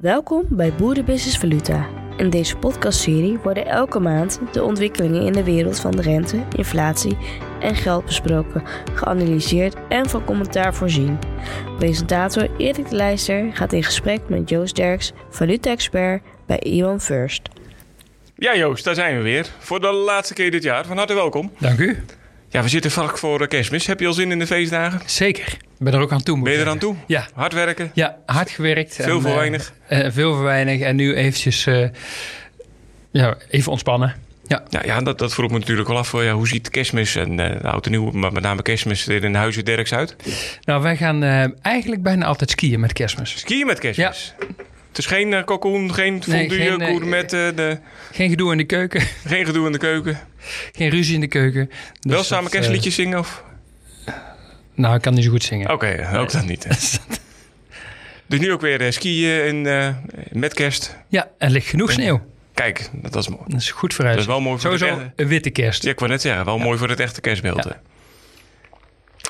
Welkom bij Boerenbusiness Valuta. In deze podcastserie worden elke maand de ontwikkelingen in de wereld van de rente, inflatie en geld besproken, geanalyseerd en van commentaar voorzien. Presentator Erik de Leijster gaat in gesprek met Joost Derks, valuta-expert bij Iwan First. Ja Joost, daar zijn we weer. Voor de laatste keer dit jaar. Van harte welkom. Dank u. Ja, we zitten vlak voor de kerstmis. Heb je al zin in de feestdagen? Zeker. Ik ben er ook aan toe. Ben je er aan toe? Ja. Hard werken? Ja, hard gewerkt. Veel En, voor eh, weinig? eh, veel voor weinig. En nu eventjes eh, ja, even ontspannen. Ja. Ja, ja dat, dat vroeg me natuurlijk al af. Ja, hoe ziet kerstmis en eh, de oud en nieuw, maar met name kerstmis er in Huizen Derks uit? Nou, wij gaan eh, eigenlijk bijna altijd skiën met kerstmis. Skiën met kerstmis? Het is geen uh, geen Nee, fondue, geen, eh, gourmet, eh, de, Geen gedoe in de keuken. geen gedoe in de keuken. Geen ruzie in de keuken. Dus Wel samen dat, kerstliedjes zingen? Of? eh, nou, ik kan niet zo goed zingen. Oké, ook dat niet. dus nu ook weer eh, skiën in, eh, met kerst. Ja, er ligt genoeg sneeuw. Kijk, dat is mooi. Dat is goed vooruit. Dat is wel mooi voor Sowieso de- een witte kerst. Ja, ik wou net zeggen, wel mooi voor het echte kerstbeeld. Ja.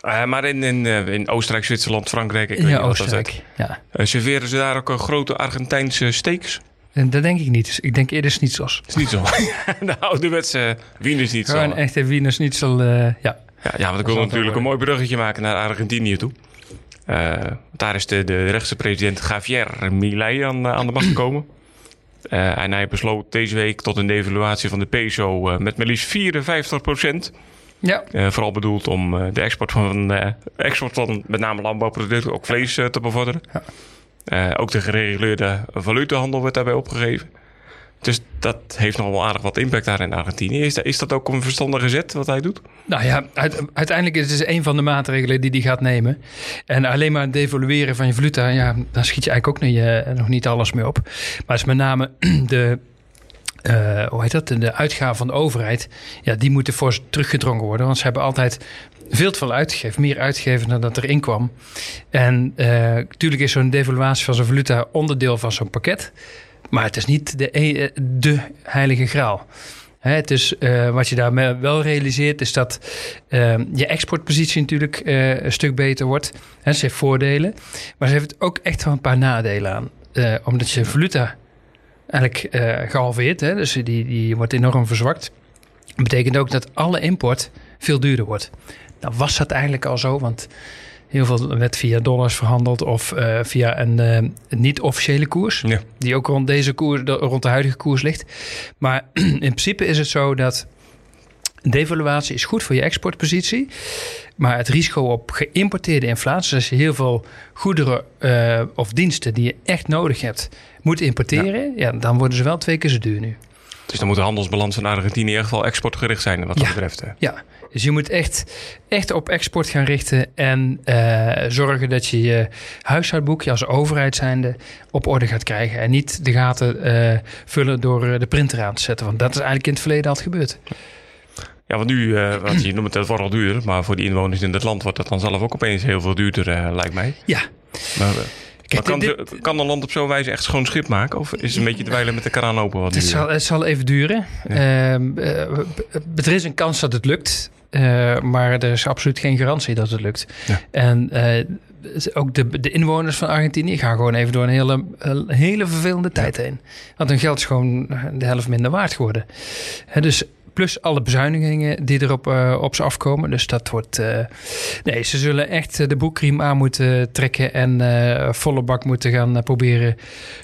Eh, maar in, in, eh, in Oostenrijk, Zwitserland, Frankrijk, ik weet ja, niet wat dat Oostenrijk. Ja. Eh, serveren ze daar ook een grote Argentijnse steaks? En dat denk ik niet. Dus ik denk eerder schnitzels. Is niet zo. de ouderwetse Wien is niet zo. Gewoon echte Wiener schnitzel. eh, ja. Ja, ja, want ik wil natuurlijk een mooi bruggetje maken naar Argentinië toe. Daar is de, de rechtse president Javier Milei aan, aan de macht gekomen. En hij besloot deze week tot een devaluatie van de peso met maar liefst 54 procent. Ja. Eh, vooral bedoeld om eh, de export van, eh, export van met name landbouwproducten, ook vlees, te bevorderen. Ja. Ook de gereguleerde valutahandel werd daarbij opgegeven. Dus dat heeft nog wel aardig wat impact daar in Argentinië. Is dat, is dat ook een verstandige zet wat hij doet? Nou ja, uit- uiteindelijk is het dus een van de maatregelen die hij gaat nemen. En alleen maar het devalueren van je valuta, ja, dan schiet je eigenlijk ook niet, nog niet alles meer op. Maar het is met name de, eh, hoe heet dat, de uitgaven van de overheid, ja, die moeten fors teruggedrongen worden. Want ze hebben altijd veel te veel uitgegeven, meer uitgegeven dan dat erin kwam. En eh, natuurlijk is zo'n devaluatie van zo'n valuta onderdeel van zo'n pakket. Maar het is niet de, e- eh, de heilige graal. Het is, wat je daarmee wel realiseert, is dat eh, je exportpositie natuurlijk een stuk beter wordt. Hè, ze heeft voordelen, maar ze heeft ook echt wel een paar nadelen aan. Omdat je valuta eigenlijk eh gehalveerd, hè, dus die, die wordt enorm verzwakt. Dat betekent ook dat alle import veel duurder wordt. Nou was dat eigenlijk al zo, want heel veel werd via dollars verhandeld of eh, via een eh, niet-officiële koers Ja. die ook rond deze koers, de- rond de huidige koers ligt. Maar in principe is het zo dat devaluatie is goed voor je exportpositie. Maar het risico op geïmporteerde inflatie, als je heel veel goederen eh, of diensten die je echt nodig hebt, moet importeren, ja. dan worden ze wel twee keer zo duur nu. Dus dan moet de handelsbalans van Argentinië echt wel exportgericht zijn wat dat Ja. betreft. hè. Ja, dus je moet echt, echt op export gaan richten en eh, zorgen dat je je huishoudboekje als overheid zijnde op orde gaat krijgen. En niet de gaten eh, vullen door de printer aan te zetten. Want dat is eigenlijk in het verleden altijd gebeurd. Ja, want nu, eh want je noemt het, wordt al duur, maar voor die inwoners in het land wordt dat dan zelf ook opeens heel veel duurder, eh, lijkt mij. Ja, Maar, eh, Kijk, maar kan, dit- kan een land op zo'n wijze echt schoon schip maken? Of is het een beetje te wijlen met de kraan open? Wat het zal, het zal even duren. Ehm, eh, b- er is een kans dat het lukt. maar er is absoluut geen garantie dat het lukt. Ja. En ook de, de inwoners van Argentinië gaan gewoon even door een hele, een hele vervelende tijd heen. Want hun geld is gewoon de helft minder waard geworden. Dus plus alle bezuinigingen die erop eh, op ze afkomen. Dus dat wordt... eh, nee, ze zullen echt eh, de broekriem aan moeten trekken... en volle bak moeten gaan proberen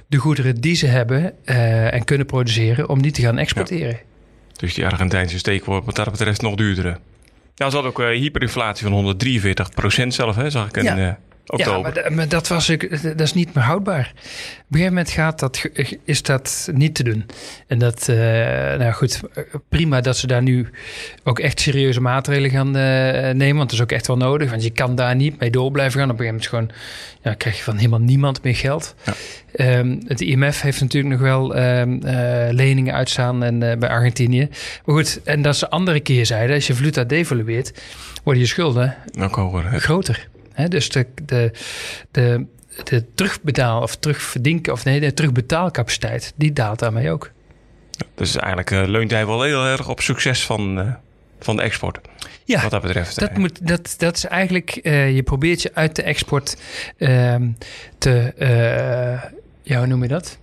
de goederen die ze hebben... en kunnen produceren, om die te gaan exporteren. Dus die Argentijnse steek wordt wat dat betreft nog duurder. Ja, ze had ook hyperinflatie van 143% zelf, hè, zag ik in Ja. Oktober. Ja, maar, da- maar dat, was, ook- dat is niet meer houdbaar. Op een gegeven moment gaat dat, is dat niet te doen. En dat, eh, nou goed, prima dat ze daar nu ook echt serieuze maatregelen gaan eh, nemen. Want dat is ook echt wel nodig. Want je kan daar niet mee door blijven gaan. Op een gegeven moment gewoon, ja, krijg je van helemaal niemand meer geld. Ja. Ehm, het IMF heeft natuurlijk nog wel ehm, eh, leningen uitstaan en, bij Argentinië. Maar goed, en dat is de andere keerzijde. Als je valuta devalueert, worden je schulden Ook hoger. hè. groter. Hè, dus de, de, de, de terugbetaal of terugverdienken of nee, de terugbetaalcapaciteit, die daalt daarmee ook. Dus eigenlijk eh, leunt hij wel heel erg op succes van, eh, van de export. Ja, wat dat betreft. dat, eh. moet, dat, dat is eigenlijk, eh, je probeert je uit de export ehm, te, ja, hoe noem je dat?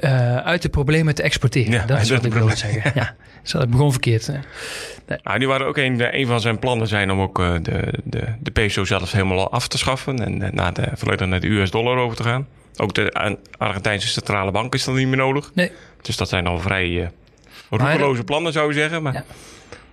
Uh, uit de problemen te exporteren. Ja, dat is wat ik problemen. zeggen. Ja, dus dat begon verkeerd. hè. Nou, nu waren ook een, een van zijn plannen zijn om ook eh, de, de, de peso zelfs helemaal af te schaffen en eh, naar de, volledig naar de US-dollar over te gaan. Ook de Ar- Argentijnse centrale bank is dan niet meer nodig. Nee. Dus dat zijn al vrij eh roekeloze plannen, zou je zeggen. Maar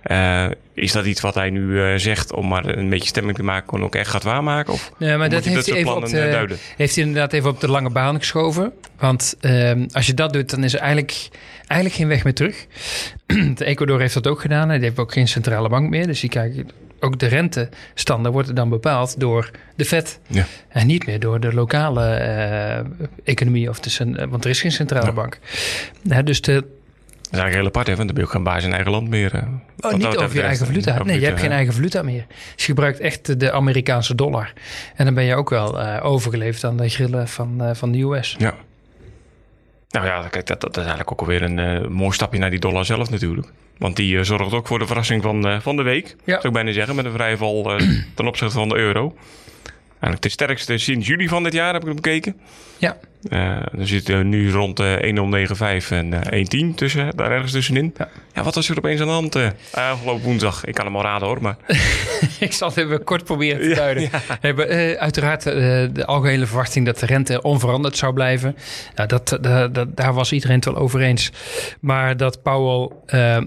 eh, is dat iets wat hij nu eh, zegt om maar een beetje stemming te maken en ook echt gaat waarmaken? Of Nee, maar dat je heeft hij, even op de, eh, heeft hij inderdaad even op de lange baan geschoven. Want ehm, als je dat doet, dan is er eigenlijk, eigenlijk geen weg meer terug. de Ecuador heeft dat ook gedaan. Die heeft ook geen centrale bank meer. Dus die kijken, ook de rentestandaard wordt dan bepaald door de Fed. Ja. En niet meer door de lokale eh, economie. Of de, want er is geen centrale Ja. bank. Dus de, Dat is eigenlijk heel apart, hè? Want dan ben je ook geen baas in eigen land meer. Oh, niet over je eigen valuta. Nee, je hebt geen eigen valuta meer. Dus je gebruikt echt de Amerikaanse dollar. En dan ben je ook wel eh, overgeleverd aan de grillen van, eh, van de US. Ja. Nou ja, kijk, dat, dat is eigenlijk ook alweer een eh, mooi stapje naar die dollar zelf natuurlijk. Want die zorgt ook voor de verrassing van, van de week. Ja. Zou ik bijna zeggen, met een vrije val eh, ten opzichte van de euro. Eigenlijk de sterkste sinds juli van dit jaar heb ik het bekeken. Ja. Eh er zit eh, nu rond eh 1095 en eh 110 tussen, daar ergens tussenin. Ja. Ja. wat was er opeens aan de hand eh, afgelopen woensdag? Ik kan hem al raden hoor, maar Ik zal het even kort proberen te duiden. We hebben eh, uiteraard eh, de algehele verwachting dat de rente onveranderd zou blijven. Nou, dat, dat- daar was iedereen het wel over eens. Maar dat Powell eh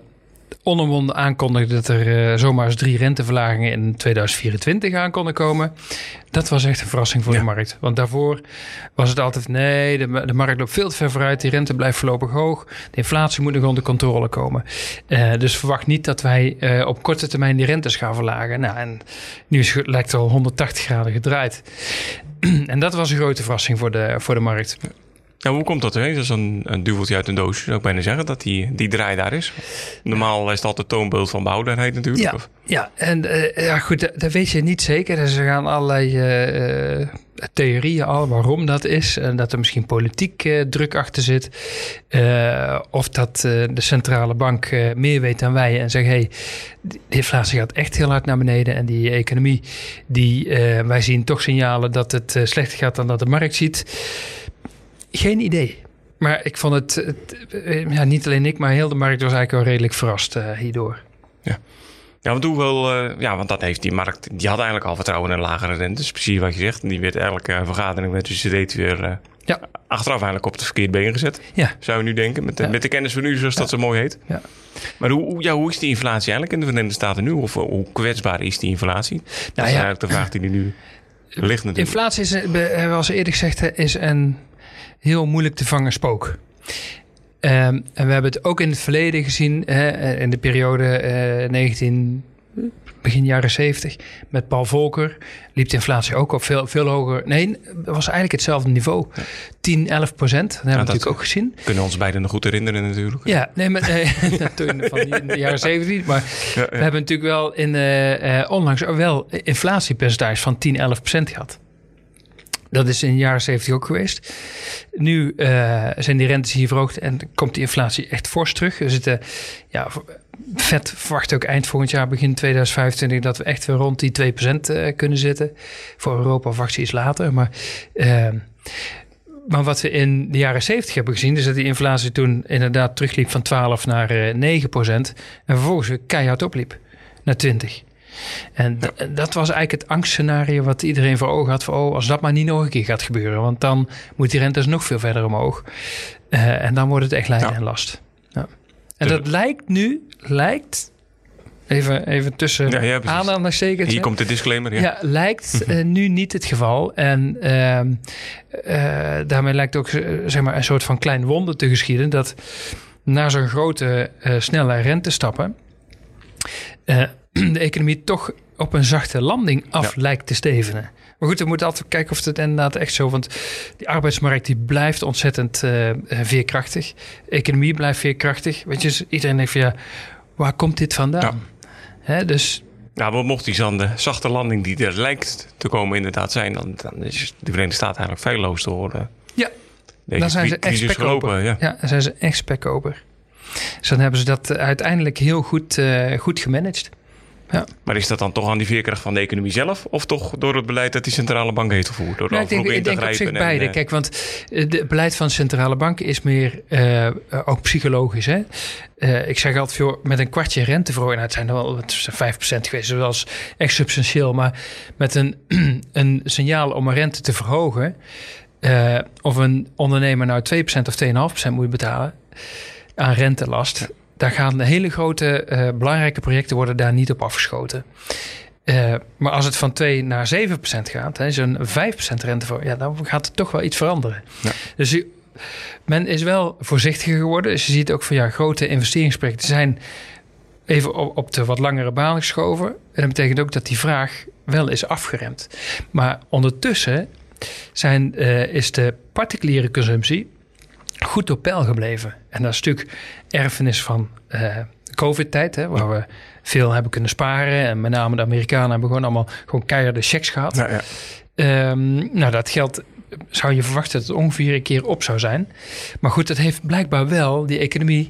onomwonden aankondigde dat er eh, zomaar eens drie renteverlagingen in 2024 aan konden komen. Dat was echt een verrassing voor Ja. de markt. Want daarvoor was het altijd nee, de, de markt loopt veel te ver vooruit. Die rente blijft voorlopig hoog. De inflatie moet nog onder controle komen. Eh, dus verwacht niet dat wij eh, op korte termijn die rentes gaan verlagen. Nou, en nu is, het- lijkt het al 180 graden gedraaid. en dat was een grote verrassing voor de, voor de markt. Ja, hoe komt dat? Hè? Dat is een, een duveltje uit een doosje, zou ik bijna zeggen, dat die, die draai daar is. Normaal is altijd het toonbeeld van behoudbaarheid natuurlijk. Ja, Of- ja en eh, ja, goed, dat, dat weet je niet zeker. Er gaan allerlei eh, eh, theorieën al waarom dat is. En dat er misschien politiek druk achter zit. Of dat de centrale bank meer weet dan wij en zegt... hey, de inflatie gaat echt heel hard naar beneden. En die economie, die, wij zien toch signalen dat het slechter gaat dan dat de markt ziet. Geen idee. Maar ik vond het, het, eh, ja, niet alleen ik, maar heel de markt was eigenlijk wel redelijk verrast eh, hierdoor. Ja, want hoewel, eh, ja, want dat heeft die markt, die had eigenlijk al vertrouwen in een lagere rente. Precies wat je zegt. En die werd elke eh, vergadering met de CD weer eh, Ja. achteraf eigenlijk op het verkeerde been gezet. Ja. Zou je nu denken, met de, Ja. met de kennis van nu, zoals dat zo mooi heet. Ja. Maar hoe, hoe- ja, hoe is die inflatie eigenlijk in de Verenigde Staten nu? Of hoe kwetsbaar is die inflatie? dat is ja. eigenlijk de vraag die er nu ligt natuurlijk. Inflatie is, hebben we al eerder gezegd, is een heel moeilijk te vangen spook. Ehm, en we hebben het ook in het verleden gezien, hè, in de periode eh 19, begin jaren 70, met Paul Volcker liep de inflatie ook op veel, veel hoger. Nee, het was eigenlijk hetzelfde niveau. 10, 11 procent. Dat hebben we natuurlijk ook gezien. Kunnen we ons beiden nog goed herinneren natuurlijk. Ja, nee, maar nee, toen van in de jaren 70. Maar Ja, we hebben natuurlijk wel in eh, eh, onlangs wel inflatiepercentage van 10, 11 procent gehad. Dat is in de jaren 70 ook geweest. Nu eh, zijn die rentes hier verhoogd en komt die inflatie echt fors terug. We zitten, ja, vet verwacht ook eind volgend jaar, begin 2025, dat we echt weer rond die 2% eh, kunnen zitten. Voor Europa verwacht iets later. Maar, eh, maar wat we in de jaren 70 hebben gezien, is dat die inflatie toen inderdaad terugliep van 12 naar eh 9%. En vervolgens keihard opliep naar 20. En dat was eigenlijk het angstscenario wat iedereen voor ogen had. Van, oh, als dat maar niet nog een keer gaat gebeuren. Want dan moet die rentes nog veel verder omhoog. Eh, en dan wordt het echt lijden Ja. en last. Ja. En Dus- dat lijkt nu, lijkt, even, even tussen Ja, ja, aanhalingstekens. Hier hè. komt de disclaimer. Ja. Ja, lijkt eh, nu niet het geval. En ehm, eh, daarmee lijkt ook zeg maar, een soort van klein wonder te geschieden. Dat na zo'n grote, snelle rentestappen. de economie toch op een zachte landing af lijkt te stevenen. Maar goed, we moeten altijd kijken of het inderdaad echt zo... want die arbeidsmarkt die blijft ontzettend eh, eh, veerkrachtig. De economie blijft veerkrachtig. Weet je, iedereen denkt van ja, waar komt dit vandaan? Hè, dus Nou, wat mocht die dan de zachte landing die er lijkt te komen inderdaad zijn, dan, dan is de Verenigde Staten eigenlijk feilloos door eh, Ja, dan zijn ze echt spekkoper. Ja. Ja, dan zijn ze echt spekkoper. Dus dan hebben ze dat uiteindelijk heel goed, eh, goed gemanaged. Ja. Maar is dat dan toch aan die veerkracht van de economie zelf? Of toch door het beleid dat die centrale bank heeft gevoerd? Door Nou, ik denk, ik denk op zich beide. En, Kijk, want het beleid van de centrale bank is meer uh, ook psychologisch. Hè? Uh, ik zeg altijd, joh, met een kwartje renteverhoging, nou, het zijn er wel het 5% geweest, dat was echt substantieel. Maar met een, een signaal om een rente te verhogen, uh, of een ondernemer nou 2% of 2,5% moet betalen aan rentelast, daar gaan hele grote, uh, belangrijke projecten worden daar niet op afgeschoten. Uh, maar als het van 2 naar 7% gaat, hè, zo'n 5% rente voor, ja, dan gaat het toch wel iets veranderen. Ja. Dus men is wel voorzichtiger geworden. Dus je ziet ook van ja, grote investeringsprojecten zijn even op, op de wat langere baan geschoven. En dat betekent ook dat die vraag wel is afgeremd. Maar ondertussen zijn, uh, is de particuliere consumptie goed op peil gebleven. En dat is natuurlijk erfenis van uh, COVID-tijd, hè, waar we veel hebben kunnen sparen. En met name de Amerikanen hebben gewoon allemaal gewoon keiharde checks gehad. Ja, ja. Um, nou, dat geld zou je verwachten dat het ongeveer een keer op zou zijn. Maar goed, dat heeft blijkbaar wel die economie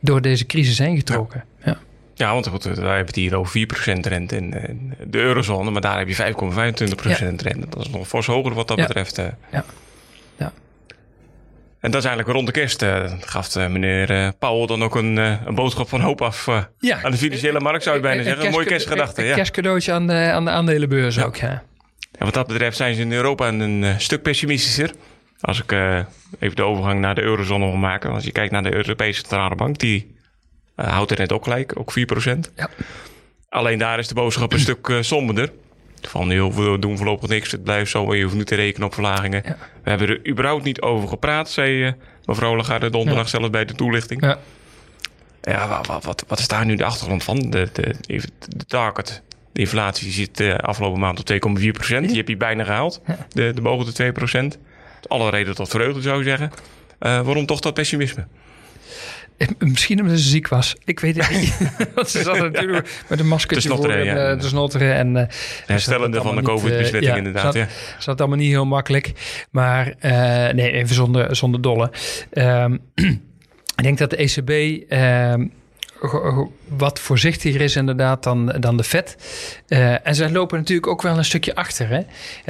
door deze crisis heen getrokken. Ja. ja. Ja, want goed, wij hebben het hier over 4% rente in de eurozone, maar daar heb je 5,25% rente. Dat is nog fors hoger wat dat betreft. Ja. ja. En dat is eigenlijk rond de kerst. Uh, gaf uh, meneer uh, Powell dan ook een, een, boodschap van hoop af ja, aan de financiële markt, zou je bijna zeggen. Een mooie kerstgedachte. Een, een kerstcadeautje aan de, aan de aandelenbeurs ook, ja. En wat dat betreft zijn ze in Europa een stuk pessimistischer. Als ik even de overgang naar de eurozone wil maken. Als je kijkt naar de Europese Centrale Bank, die houdt er net ook gelijk, ook 4%. Ja. Alleen daar is de boodschap een stuk somberder. Van heel veel doen voorlopig niks. Het blijft zo, je hoeft niet te rekenen op verlagingen. We hebben er überhaupt niet over gepraat, zei uh, mevrouw Lagarde donderdag ja. zelfs bij de toelichting. Ja, ja wat, wat, wat, is daar nu de achtergrond van? De, de, de target, de inflatie zit uh, afgelopen maand op 2,4 procent. Die heb je bijna gehaald, de, de boven de 2 procent. Alle reden tot vreugde zou ik zeggen. Uh, waarom toch dat pessimisme? Misschien omdat ze ziek was. Ik weet het niet. Want ze zat natuurlijk met een maskertje voor en de snotteren. En, uh, Herstellende van de COVID-besmetting uh, inderdaad. Zat, ja. zat allemaal niet heel makkelijk. Maar nee, even zonder, zonder dolle. Um, ik denk dat de ECB um, wat voorzichtiger is inderdaad dan, dan de Fed. Uh, en ze lopen natuurlijk ook wel een stukje achter. Hè?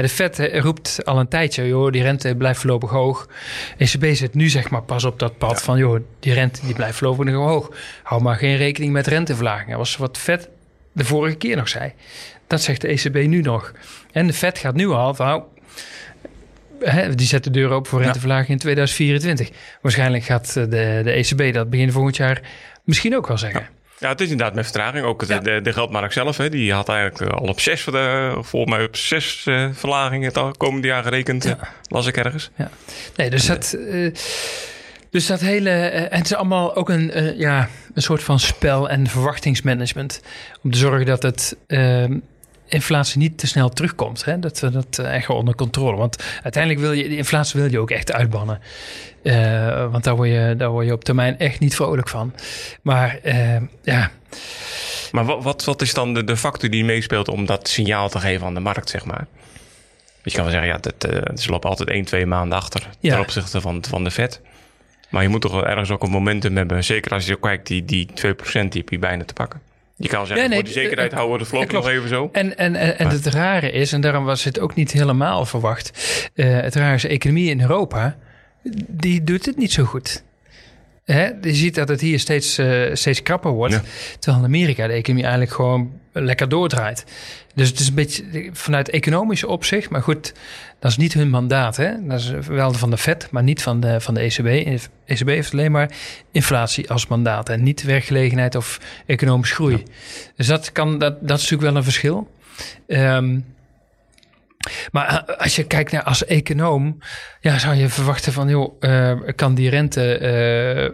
de Fed roept al een tijdje, joh, die rente blijft voorlopig hoog. ECB zit nu zeg maar pas op dat pad van, joh, die rente die blijft voorlopig nog hoog. Hou maar geen rekening met renteverlaging. Dat was wat Fed de vorige keer nog zei. Dat zegt de ECB nu nog. En de Fed gaat nu al, nou, die zet de deur open voor renteverlaging in 2024. Waarschijnlijk gaat de, de ECB dat begin volgend jaar misschien ook wel zeggen. Ja. het is inderdaad met vertraging. Ook de, de, de geldmarkt zelf, hè, die had eigenlijk al op zes, de, volgens mij op zes uh, verlagingen het komende jaar gerekend, ja. las ik ergens. Ja. Nee, dus dat, dus dat hele, het is allemaal ook een, ja, een soort van spel en verwachtingsmanagement. Om te zorgen dat het ehm, inflatie niet te snel terugkomt. Hè? Dat we dat echt onder controle. Want uiteindelijk wil je, die inflatie wil je ook echt uitbannen. Uh, want daar word, je, daar word je op termijn echt niet vrolijk van. Maar uh, ja. Maar wat, wat, wat is dan de, de factor die meespeelt om dat signaal te geven aan de markt, zeg maar? Je kan wel zeggen, ja, dat, uh, ze lopen altijd 1, 2 maanden achter ja. ten opzichte van, van de vet. Maar je moet toch wel ergens ook een momentum hebben. Zeker als je kijkt, die, die 2% die heb je bijna te pakken. Je kan zeggen, nee, nee, voor die zekerheid houden we de vlog nog even zo. En, en, en, en het rare is, en daarom was het ook niet helemaal verwacht. Uh, het rare is, de economie in Europa, die doet het niet zo goed. Hè? Je ziet dat het hier steeds, uh, steeds krapper wordt. Ja. Terwijl in Amerika de economie eigenlijk gewoon lekker doordraait. Dus het is een beetje vanuit economisch opzicht. Maar goed, dat is niet hun mandaat. Hè? Dat is wel van de Fed, maar niet van de, van de ECB. ECB heeft alleen maar inflatie als mandaat. En niet werkgelegenheid of economische groei. Ja. Dus dat, kan, dat, dat is natuurlijk wel een verschil. Um, maar eh, als je kijkt naar als econoom, ja, zou je verwachten van, joh, uh, kan die rente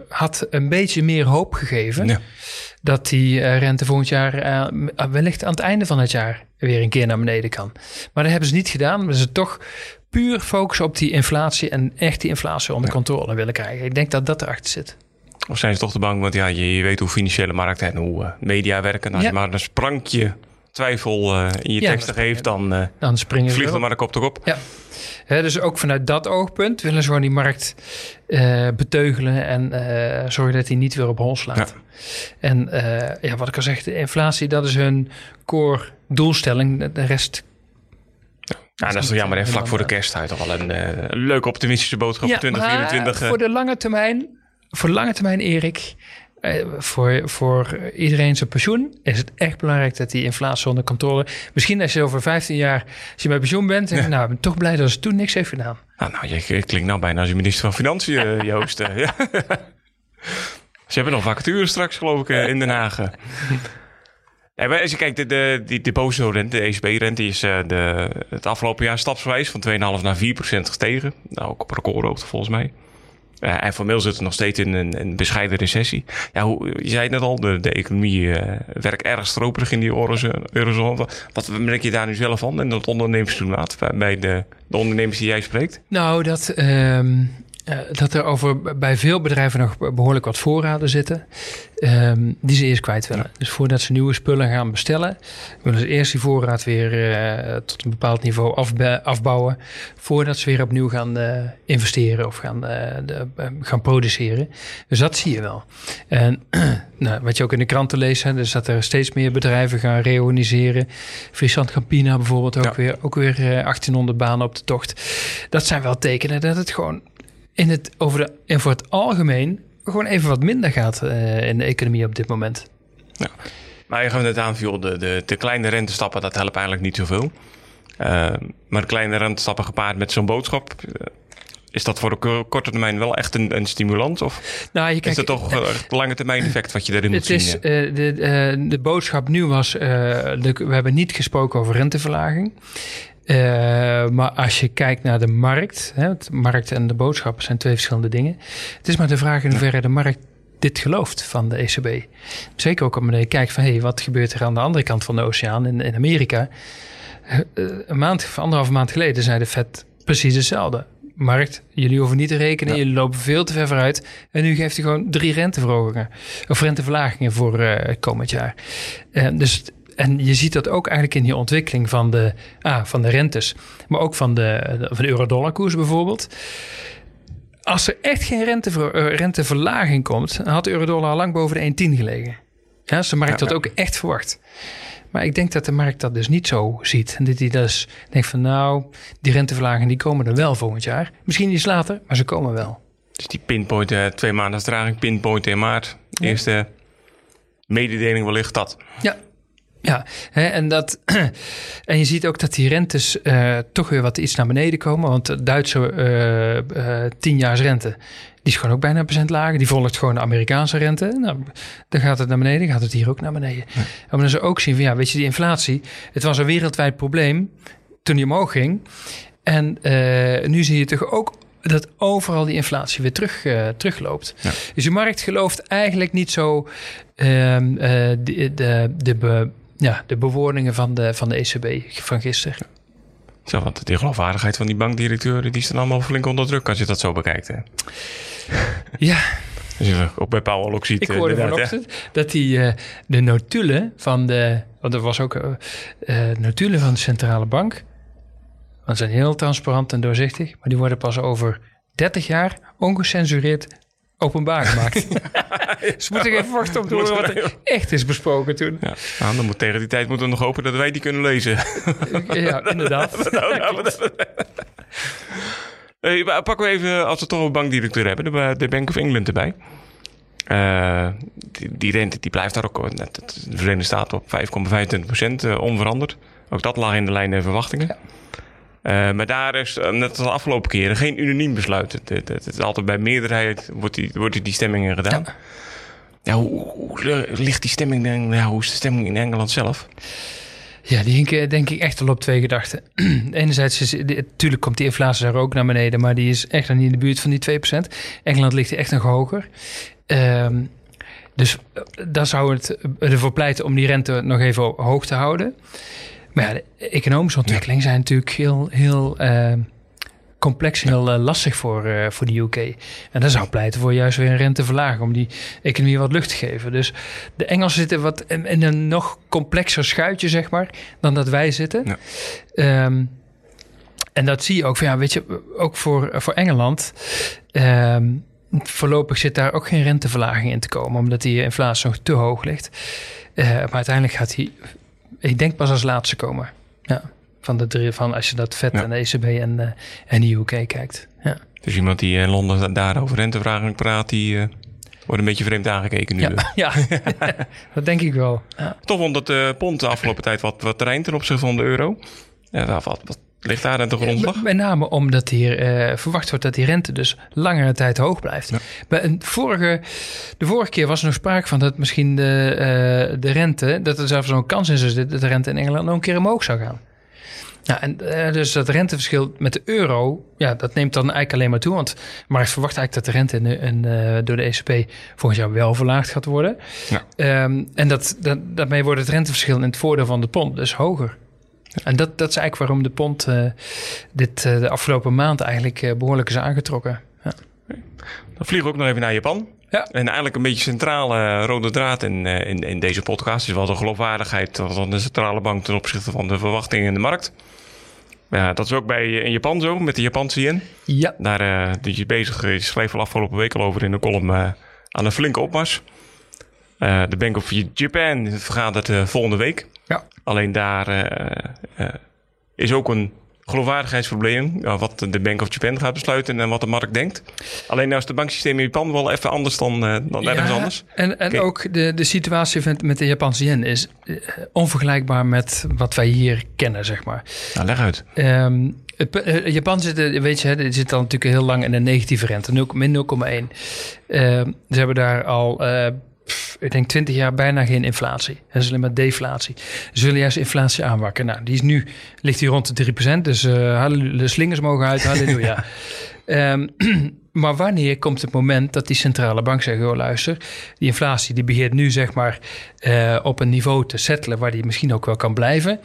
uh, had een beetje meer hoop gegeven. Ja. Dat die uh, rente volgend jaar wellicht aan het einde van het jaar weer een keer naar beneden kan. Maar dat hebben ze niet gedaan. We ze toch puur focussen op die inflatie en echt die inflatie onder ja. controle willen krijgen. Ik denk dat dat erachter zit. Of zijn ze toch te bang? Want ja, je, je weet hoe financiële markten en hoe media werken. Als ja. je maar een sprankje twijfel uh, in je Ja, teksten dan- geeft, dan uh, Dan springen vliegt er erop. maar de kop toch op. Ja. Dus ook vanuit dat oogpunt willen ze gewoon die markt eh, beteugelen en eh, zorgen dat hij niet weer op hol slaat. Ja. En eh, ja, wat ik al zeg, de inflatie, dat is hun core doelstelling. De- rest. Ja, dat is toch jammer, hè? vlak voor de kerst had toch wel een eh, leuke optimistische boodschap voor 2024. maar eh. voor de lange termijn, voor de lange termijn, Erik, eh, voor, voor iedereen zijn pensioen is het echt belangrijk dat die inflatie onder controle. Misschien als je over 15 jaar, als je bij pensioen bent, je, nou, ik ben toch blij dat ze toen niks heeft gedaan. Nou, nou, je klinkt nou bijna als je minister van Financiën, eh, Joost. eh, ja. Ze hebben nog vacatures straks, geloof ik, eh, in Den Haag. eh. Ja, maar als je kijkt, de, de, die deposito-rente, de ECB-rente, is eh, de, het afgelopen jaar stapsgewijs van 2,5 naar 4% gestegen. Nou, ook op recordhoogte volgens mij. Eh, en formeel zit het nog steeds in een, een bescheiden recessie. Ja, hoe, je zei het net al, de, economie eh, werkt erg stroperig in die eurozo- eurozone. Wat, merk je daar nu zelf van in dat ondernemersklimaat bij- bij de, de ondernemers die jij spreekt? Nou, dat, ehm, eh, dat er over bij veel bedrijven nog behoorlijk wat voorraden zitten. ehm, die ze eerst kwijt willen. Dus voordat ze nieuwe spullen gaan bestellen, willen ze eerst die voorraad weer eh, tot een bepaald niveau afbouwen. Voordat ze weer opnieuw gaan eh, investeren of gaan, de, eh, gaan produceren. Dus dat zie je wel. En nou, wat je ook in de kranten leest, hè, dus dat er steeds meer bedrijven gaan reorganiseren. Friesland Campina bijvoorbeeld ook Ja. weer, ook weer eh, 1800 banen op de tocht. Dat zijn wel tekenen dat het gewoon in het, over de, en voor het algemeen gewoon even wat minder gaat eh, in de economie op dit moment. Maar je gaf net aan, de, de, de kleine rentestappen, dat helpt eigenlijk niet zoveel. Eh, maar kleine rentestappen gepaard met zo'n boodschap, eh, is dat voor de ko- korte termijn wel echt een, een stimulans? Of Nou, je is kijkt, dat toch echt lange termijn effect wat je daarin moet het zien? is, de, de boodschap nu was, de, we hebben niet gesproken over renteverlaging. Eh, maar als je kijkt naar de markt, hè, het markt en de boodschap zijn twee verschillende dingen. Het is maar de vraag in hoeverre de markt dit gelooft van de ECB. Zeker ook omdat je kijkt van, hé, hey, wat gebeurt er aan de andere kant van de oceaan in, in Amerika? Eh, een maand, of anderhalve maand geleden zei de Fed precies hetzelfde. Markt, jullie hoeven niet te rekenen, Ja. jullie lopen veel te ver vooruit. En nu geeft hij gewoon drie renteverhogingen of renteverlagingen voor eh, komend jaar. Eh, dus, en je ziet dat ook eigenlijk in die ontwikkeling van de, ah, van de rentes, maar ook van de, van de euro-dollar-koers bijvoorbeeld. Als er echt geen rentever, eh, renteverlaging komt, dan had de euro-dollar al lang boven de 1,10 gelegen. Ja, de markt Ja, had ja. ook echt verwacht. Maar ik denk dat de markt dat dus niet zo ziet. En dat hij dus denkt van nou, die renteverlagingen die komen er wel volgend jaar. Misschien iets later, maar ze komen wel. Dus die pinpoint, eh, twee maanden straging, pinpoint in maart. Ja. Eerste mededeling wellicht dat. Ja. Ja, hè, en, dat, en je ziet ook dat die rentes eh, toch weer wat iets naar beneden komen. Want de Duitse eh eh tienjaarsrente, die is gewoon ook bijna een procent lager. Die volgt gewoon de Amerikaanse rente. Nou, dan gaat het naar beneden, gaat het hier ook naar beneden. En dan ze ook zien van, ja, weet je, die inflatie. Het was een wereldwijd probleem toen die omhoog ging. En nu zie je toch ook dat overal die inflatie weer terug, terugloopt. Ja. Dus de markt gelooft eigenlijk niet zo ehm, eh, de, de, de, ja, de bewoordingen van de, van de ECB van gisteren. Zo, want de geloofwaardigheid van die bankdirecteuren, die staan allemaal flink onder druk als je dat zo bekijkt. Hè. Ja, Als je ook bij Powell ook ziet. ik hoorde dat die eh, de notulen van de... Want er was ook eh, notulen van de centrale bank. Want ze zijn heel transparant en doorzichtig. Maar die worden pas over 30 jaar ongecensureerd openbaar gemaakt. Ze moeten even wachten om te horen wat er echt is besproken toen. Ja, nou, dan moet, tegen die tijd moeten we nog hopen dat wij die kunnen lezen. Ja, inderdaad. Ja. Hey, pakken we even, als we toch een bankdirecteur hebben, de, de Bank of England erbij. Eh, die, die rente die blijft daar ook, eh, net de Verenigde Staten op 5,25% eh, onveranderd. Ook dat lag in de lijn der verwachtingen. Eh, maar daar is, eh, net als de afgelopen keren, geen unaniem besluit. Het, het, het is altijd bij meerderheid wordt die, wordt die stemming gedaan. Ja. Ja. hoe, hoe ligt die stemming, dan- ja, hoe is de stemming in Engeland zelf? Ja, die hinken denk ik echt al op twee gedachten. Enerzijds is, natuurlijk komt die inflatie daar ook naar beneden, maar die is echt nog niet in de buurt van die 2%. Engeland ligt hier echt nog hoger. Ehm, dus eh, daar zou het ervoor pleiten om die rente nog even hoog te houden. Maar ja, de economische ontwikkelingen zijn natuurlijk heel, heel ehm, complex en heel eh, lastig voor, eh, voor de UK. En dat zou pleiten voor juist weer een renteverlaging om die economie wat lucht te geven. Dus de Engelsen zitten wat in, in een nog complexer schuitje, zeg maar, dan dat wij zitten. Ja. Ehm, en dat zie je ook, van, ja, weet je, ook voor, voor Engeland. ehm, voorlopig zit daar ook geen renteverlaging in te komen, omdat die inflatie nog te hoog ligt. Maar uiteindelijk gaat hij, ik denk pas als laatste komen. Ja, van de drie, van als je dat vet Ja. en de ECB en, eh, en de UK kijkt. Ja, Dus iemand die in Londen daar over renteverlaging praat, die eh, wordt een beetje vreemd aangekeken nu. ja, ja. dat denk ik wel. Ja. Toch vond het eh, pond de afgelopen tijd wat, wat terrein ten opzichte van de euro. Ja, wat, wat ligt daar aan de grondslag? Met name omdat hier eh, verwacht wordt dat die rente dus langere tijd hoog blijft. Ja. Bij een vorige, de vorige keer was er nog sprake van dat misschien de, eh, de rente, dat er zelfs zo'n kans in zou zitten dat de rente in Engeland nog een keer omhoog zou gaan. Ja, en eh, dus dat renteverschil met de euro, ja, dat neemt dan eigenlijk alleen maar toe. Want maar verwacht eigenlijk dat de rente in, in, eh, door de ECB volgend jaar wel verlaagd gaat worden. Ja. Ehm, en dat, dat, daarmee wordt het renteverschil in het voordeel van de pond dus hoger. En dat, dat is eigenlijk waarom de pond eh, dit eh, de afgelopen maand eigenlijk eh, behoorlijk is aangetrokken. Ja. Dan vliegen we ook nog even naar Japan. Ja. En eigenlijk een beetje centrale rode draad in, in, in deze podcast is wel de geloofwaardigheid van de centrale bank ten opzichte van de verwachtingen in de markt. Ja, dat is ook bij in Japan zo, met de Japanse yen. Ja, Daar die is bezig, je schreef al afgelopen week al over in de column, aan een flinke opmars. Eh, de Bank of Japan vergadert eh, volgende week. Ja. Alleen daar eh, is ook een geloofwaardigheidsprobleem. wat de Bank of Japan gaat besluiten en wat de markt denkt. Alleen nou is het banksysteem in Japan wel even anders dan, eh, dan ergens anders. En, en ook de, de situatie met, met de Japanse yen is onvergelijkbaar met wat wij hier kennen, zeg maar. Nou, leg uit. Ehm, het eh, Japan zit, weet je, zit al natuurlijk heel lang in een negatieve rente, 0, min 0,1. Ehm, ze hebben daar al, pff, ik denk 20 jaar bijna geen inflatie. Dat is alleen maar deflatie. Ze willen juist inflatie aanwakken. Nou, die is nu, ligt die rond de 3%, dus halleluja, de slingers mogen uit, halleluja. Ehm, maar wanneer komt het moment dat die centrale bank zegt: oh, luister, die inflatie die begint nu zeg maar eh, op een niveau te settelen waar die misschien ook wel kan blijven.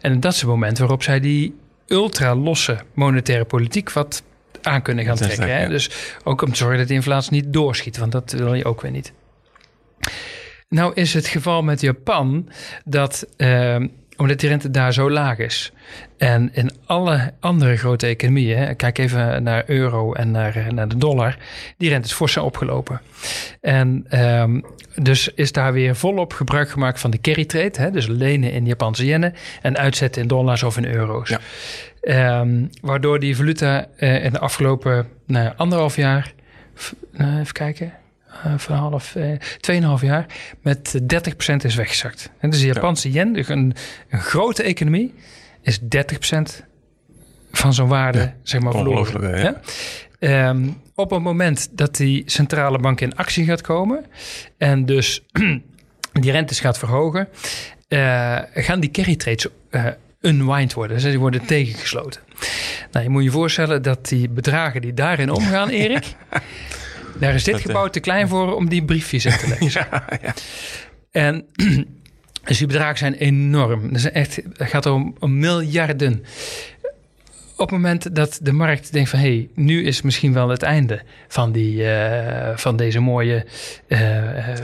En dat is het moment waarop zij die ultra losse monetaire politiek wat aan kunnen gaan trekken. Hè? Dus ook om te zorgen dat die inflatie niet doorschiet, want dat wil je ook weer niet. Nou is het geval met Japan dat, eh, omdat die rente daar zo laag is. En in alle andere grote economieën, kijk even naar euro en naar, eh, naar de dollar, die rente is fors opgelopen. En ehm, dus is daar weer volop gebruik gemaakt van de carry trade, hè, dus lenen in Japanse yennen en uitzetten in dollars of in euro's. Ja. Ehm, waardoor die valuta eh, in de afgelopen nou, anderhalf jaar, nou, even kijken, eh, van half, eh, tweeënhalf jaar, met 30% is weggezakt. En dus de Japanse yen, een, een grote economie, is 30% van zo'n waarde, Ja, zeg maar, verloren. ja. Ehm, op het moment dat die centrale bank in actie gaat komen en dus die rentes gaat verhogen, eh, gaan die carry trades unwind worden. Dus die worden tegengesloten. Nou, je moet je voorstellen dat die bedragen die daarin omgaan, Erik, daar is dit Dat, eh, gebouw te klein voor om die briefjes in te leggen. En dus die bedragen zijn enorm. Dat is echt, het gaat om, om miljarden. Op het moment dat de markt denkt van... hé, hey, nu is misschien wel het einde van, die, eh, van deze mooie eh,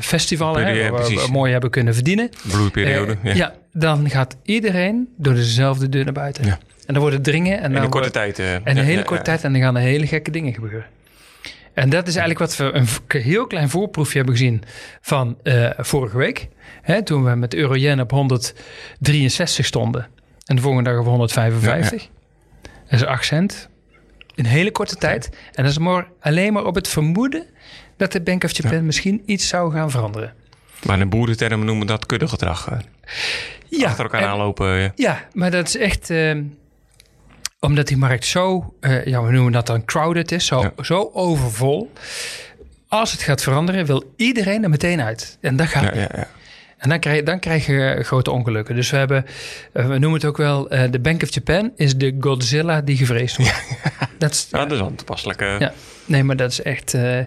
festival... hè, waar we mooi hebben kunnen verdienen. Bloeiperiode. Ja. ja. dan gaat iedereen door dezelfde deur naar buiten. Ja. En dan wordt het dringen. En In dan een korte wordt- tijd. en een hele korte tijd en dan gaan er hele gekke dingen gebeuren. En dat is eigenlijk wat we een heel klein voorproefje hebben gezien van eh, vorige week. Hè, toen we met euro-yen op 163 stonden. En de volgende dag op 155. Dat is 8 cent. In een hele korte tijd. En dat is maar alleen maar op het vermoeden dat de Bank of Japan misschien iets zou gaan veranderen. Maar in boerentermen noemen dat kuddegedrag. eh. Ja, Achter elkaar en- aanlopen. ja. Ja, maar dat is echt... eh, omdat die markt zo, eh, ja, we noemen dat dan crowded is, zo, Ja. zo overvol. Als het gaat veranderen, wil iedereen er meteen uit. En dat gaat ja, ja. En dan krijg, dan krijg je grote ongelukken. Dus we hebben, we noemen het ook wel, de Bank of Japan is de Godzilla die gevreesd wordt. dat, is, ja, dat is wel toepasselijk. Ja. Nee, maar dat is echt. Uh,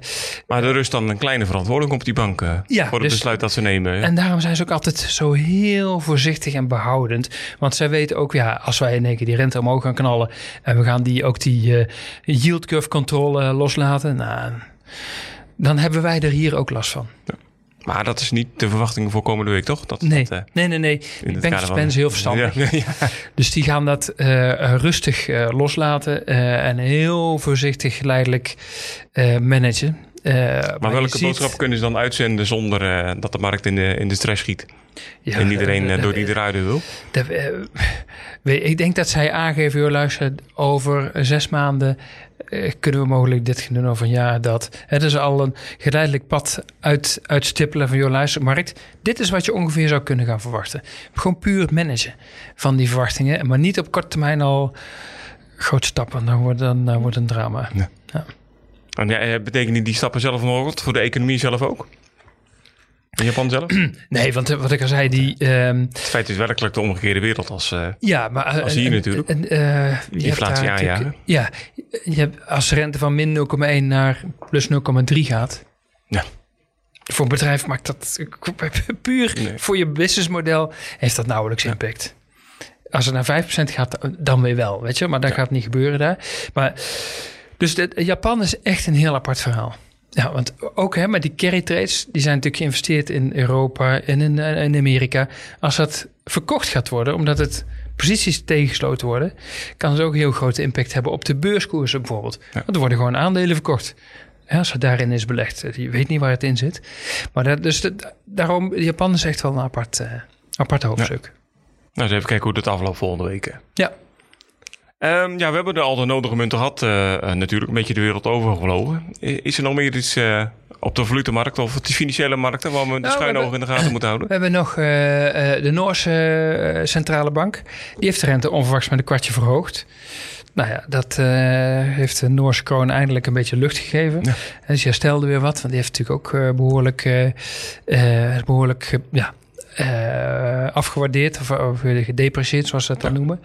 maar er rust dan een kleine verantwoording op die banken ja, voor het dus, besluit dat ze nemen. En daarom zijn ze ook altijd zo heel voorzichtig en behoudend. Want zij weten ook, ja, als wij in één keer die rente omhoog gaan knallen en we gaan die ook die uh, yield curve controle loslaten, nou, dan hebben wij er hier ook last van. Ja. Maar dat is niet de verwachting voor komende week, toch? Dat, nee. Dat, uh, nee, nee, nee. Bank of is heel verstandig. Ja, ja. Dus die gaan dat uh, rustig uh, loslaten en heel voorzichtig geleidelijk managen. maar, maar welke ziet... boodschap kunnen ze dan uitzenden zonder dat de markt in de, in de stress schiet? Ja, en iedereen door die eruit wil? ik denk dat zij aangeven, joh, luister, over zes maanden eh, kunnen we mogelijk dit gaan doen over een jaar dat. Het is al een geleidelijk pad uit, uitstippelen van, joh, luister, markt, dit is wat je ongeveer zou kunnen gaan verwachten. Gewoon puur managen van die verwachtingen, maar niet op korte termijn al grote stappen. Dan wordt, dan, dan wordt een drama. Ja. ja. En ja, betekenen die stappen zelf mogelijk voor de economie zelf ook? In Japan zelf? Nee, want eh, wat ik al zei, die... Um, het feit is werkelijk de omgekeerde wereld als, uh, ja, maar, als hier natuurlijk. Uh, Inflatie aanjagen. Ja, je hebt, als de rente van min 0,1 naar plus 0,3 gaat... Ja. Voor een bedrijf maakt dat puur voor je businessmodel heeft dat nauwelijks impact. Als het naar 5% gaat, dan weer wel, weet je. Maar dat gaat niet gebeuren daar. Maar, dus Japan is echt een heel apart verhaal. Ja, want ook hè, met die carry trades, die zijn natuurlijk geïnvesteerd in Europa en in, eh, in Amerika. Als dat verkocht gaat worden, omdat het posities tegengesloten worden, kan het ook een heel grote impact hebben op de beurskoersen bijvoorbeeld. Want er worden gewoon aandelen verkocht. Ja, als het daarin is belegd. Je weet niet waar het in zit. Maar dat, dus daarom, Japan is echt wel een apart, uh, apart hoofdstuk. Ja. Nou, eens even kijken hoe het afloopt volgende week. Ja, Um, ja, we hebben er al de nodige munten gehad. Uh, natuurlijk een beetje de wereld overgevlogen. Is er nog meer iets uh, op de valutemarkt of op de financiële markten waar we nou, de schuin ogen in de gaten moeten houden? We hebben nog uh, de Noorse centrale bank. Die heeft de rente onverwachts met een kwartje verhoogd. Nou ja, dat heeft de Noorse kroon eindelijk een beetje lucht gegeven. Ja. En ze herstelde weer wat, want die heeft natuurlijk ook behoorlijk, behoorlijk ja, uh, afgewaardeerd of, of gedeprecieerd, zoals ze dat dan noemen.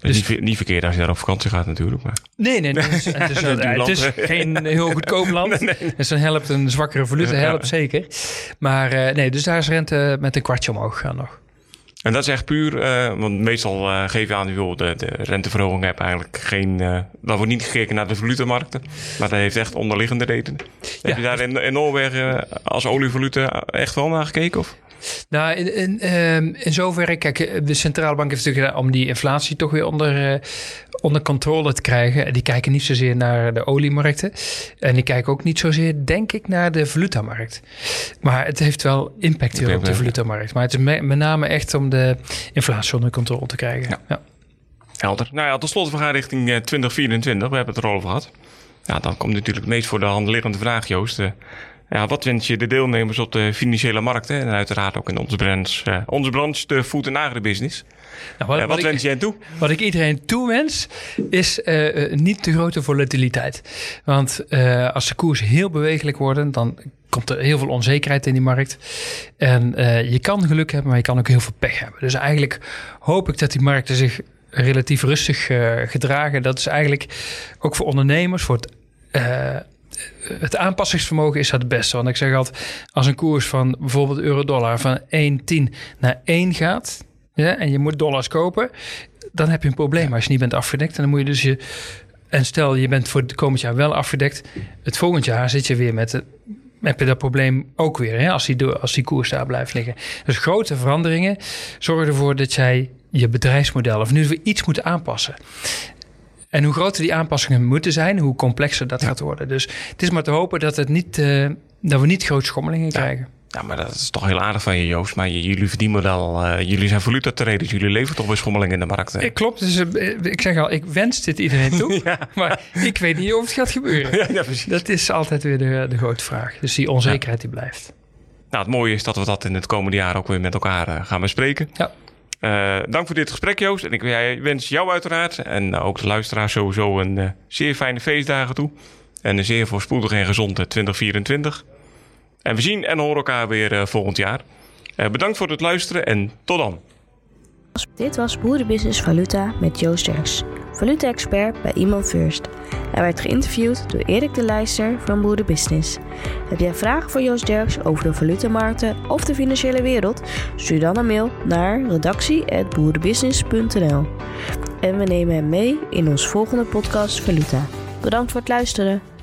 Dus, niet, niet verkeerd als je daar op vakantie gaat natuurlijk. Maar. Nee, nee, het is, het is, het is geen heel goedkoop land. nee, nee. Dus dan helpt een zwakkere valuta, helpt zeker. Maar uh, nee, dus daar is rente met een kwartje omhoog gegaan nog. En dat is echt puur, uh, want meestal uh, geef je aan, joh, de, de renteverhoging heb eigenlijk geen, uh, dan wordt niet gekeken naar de valutemarkten, maar dat heeft echt onderliggende redenen. Ja. Heb je daar in, in Noorwegen als olievaluta echt wel naar gekeken? Of? Nou, in, in, um, in zoverre, kijk, de centrale bank heeft natuurlijk om die inflatie toch weer onder, uh, onder controle te krijgen. Die kijken niet zozeer naar de oliemarkten. En die kijken ook niet zozeer, denk ik, naar de valutamarkt. Maar het heeft wel impact weer op de valutamarkt. Maar het is met, met name echt om de inflatie onder controle te krijgen. Ja. ja. Helder. Nou ja, tot slot, we gaan richting 2024. We hebben het erover gehad. Ja, dan komt natuurlijk het meest voor de hand liggende vraag, Joost. Ja, wat wens je de deelnemers op de financiële markten en uiteraard ook in onze branche, uh, onze branche de food- en agribusiness? Nou, wat, uh, wat, wat wens jij toe? Wat ik iedereen toewens is uh, niet te grote volatiliteit. Want als de koers heel bewegelijk worden, dan komt er heel veel onzekerheid in die markt. En je kan geluk hebben, maar je kan ook heel veel pech hebben. Dus eigenlijk hoop ik dat die markten zich relatief rustig gedragen. Dat is eigenlijk ook voor ondernemers, voor het het aanpassingsvermogen is het beste. Want ik zeg altijd, als een koers van bijvoorbeeld euro-dollar van 1,10 naar 1 gaat... Ja, en je moet dollars kopen, dan heb je een probleem als je niet bent afgedekt. En dan moet je dus je... En stel, je bent voor het komend jaar wel afgedekt. Het volgend jaar zit je weer met het, heb je dat probleem ook weer, hè, als, die, als die koers daar blijft liggen. Dus grote veranderingen zorgen ervoor dat jij je bedrijfsmodel of nu weer iets moet aanpassen. En hoe groter die aanpassingen moeten zijn, hoe complexer dat gaat worden. Dus het is maar te hopen dat, het niet, uh, dat we niet grote schommelingen krijgen. Ja, maar dat is toch heel aardig van je, Joost. Maar jullie verdienmodel, uh, jullie zijn valuta te dus jullie leveren toch bij schommelingen in de markt. Hè? Klopt, dus uh, ik zeg al, ik wens dit iedereen toe. ja. Maar ik weet niet of het gaat gebeuren. ja, ja, precies. Dat is altijd weer de, de grote vraag. Dus die onzekerheid die blijft. Nou, het mooie is dat we dat in het komende jaar ook weer met elkaar gaan bespreken. Ja. Uh, dank voor dit gesprek, Joost. En ik wens jou uiteraard en ook de luisteraars sowieso een uh, zeer fijne feestdagen toe. En een zeer voorspoedig en gezonde 2024. En we zien en horen elkaar weer volgend jaar. Eh, bedankt voor het luisteren en tot dan. Dit was Boerenbusiness Valuta met Joost Derks, valuta-expert bij Iman First. Hij werd geïnterviewd door Erik de Leijster van Boerenbusiness. Heb jij vragen voor Joost Derks over de valutamarkten of de financiële wereld? Stuur dan een mail naar redactie.boerenbusiness.nl En we nemen hem mee in ons volgende podcast Valuta. Bedankt voor het luisteren.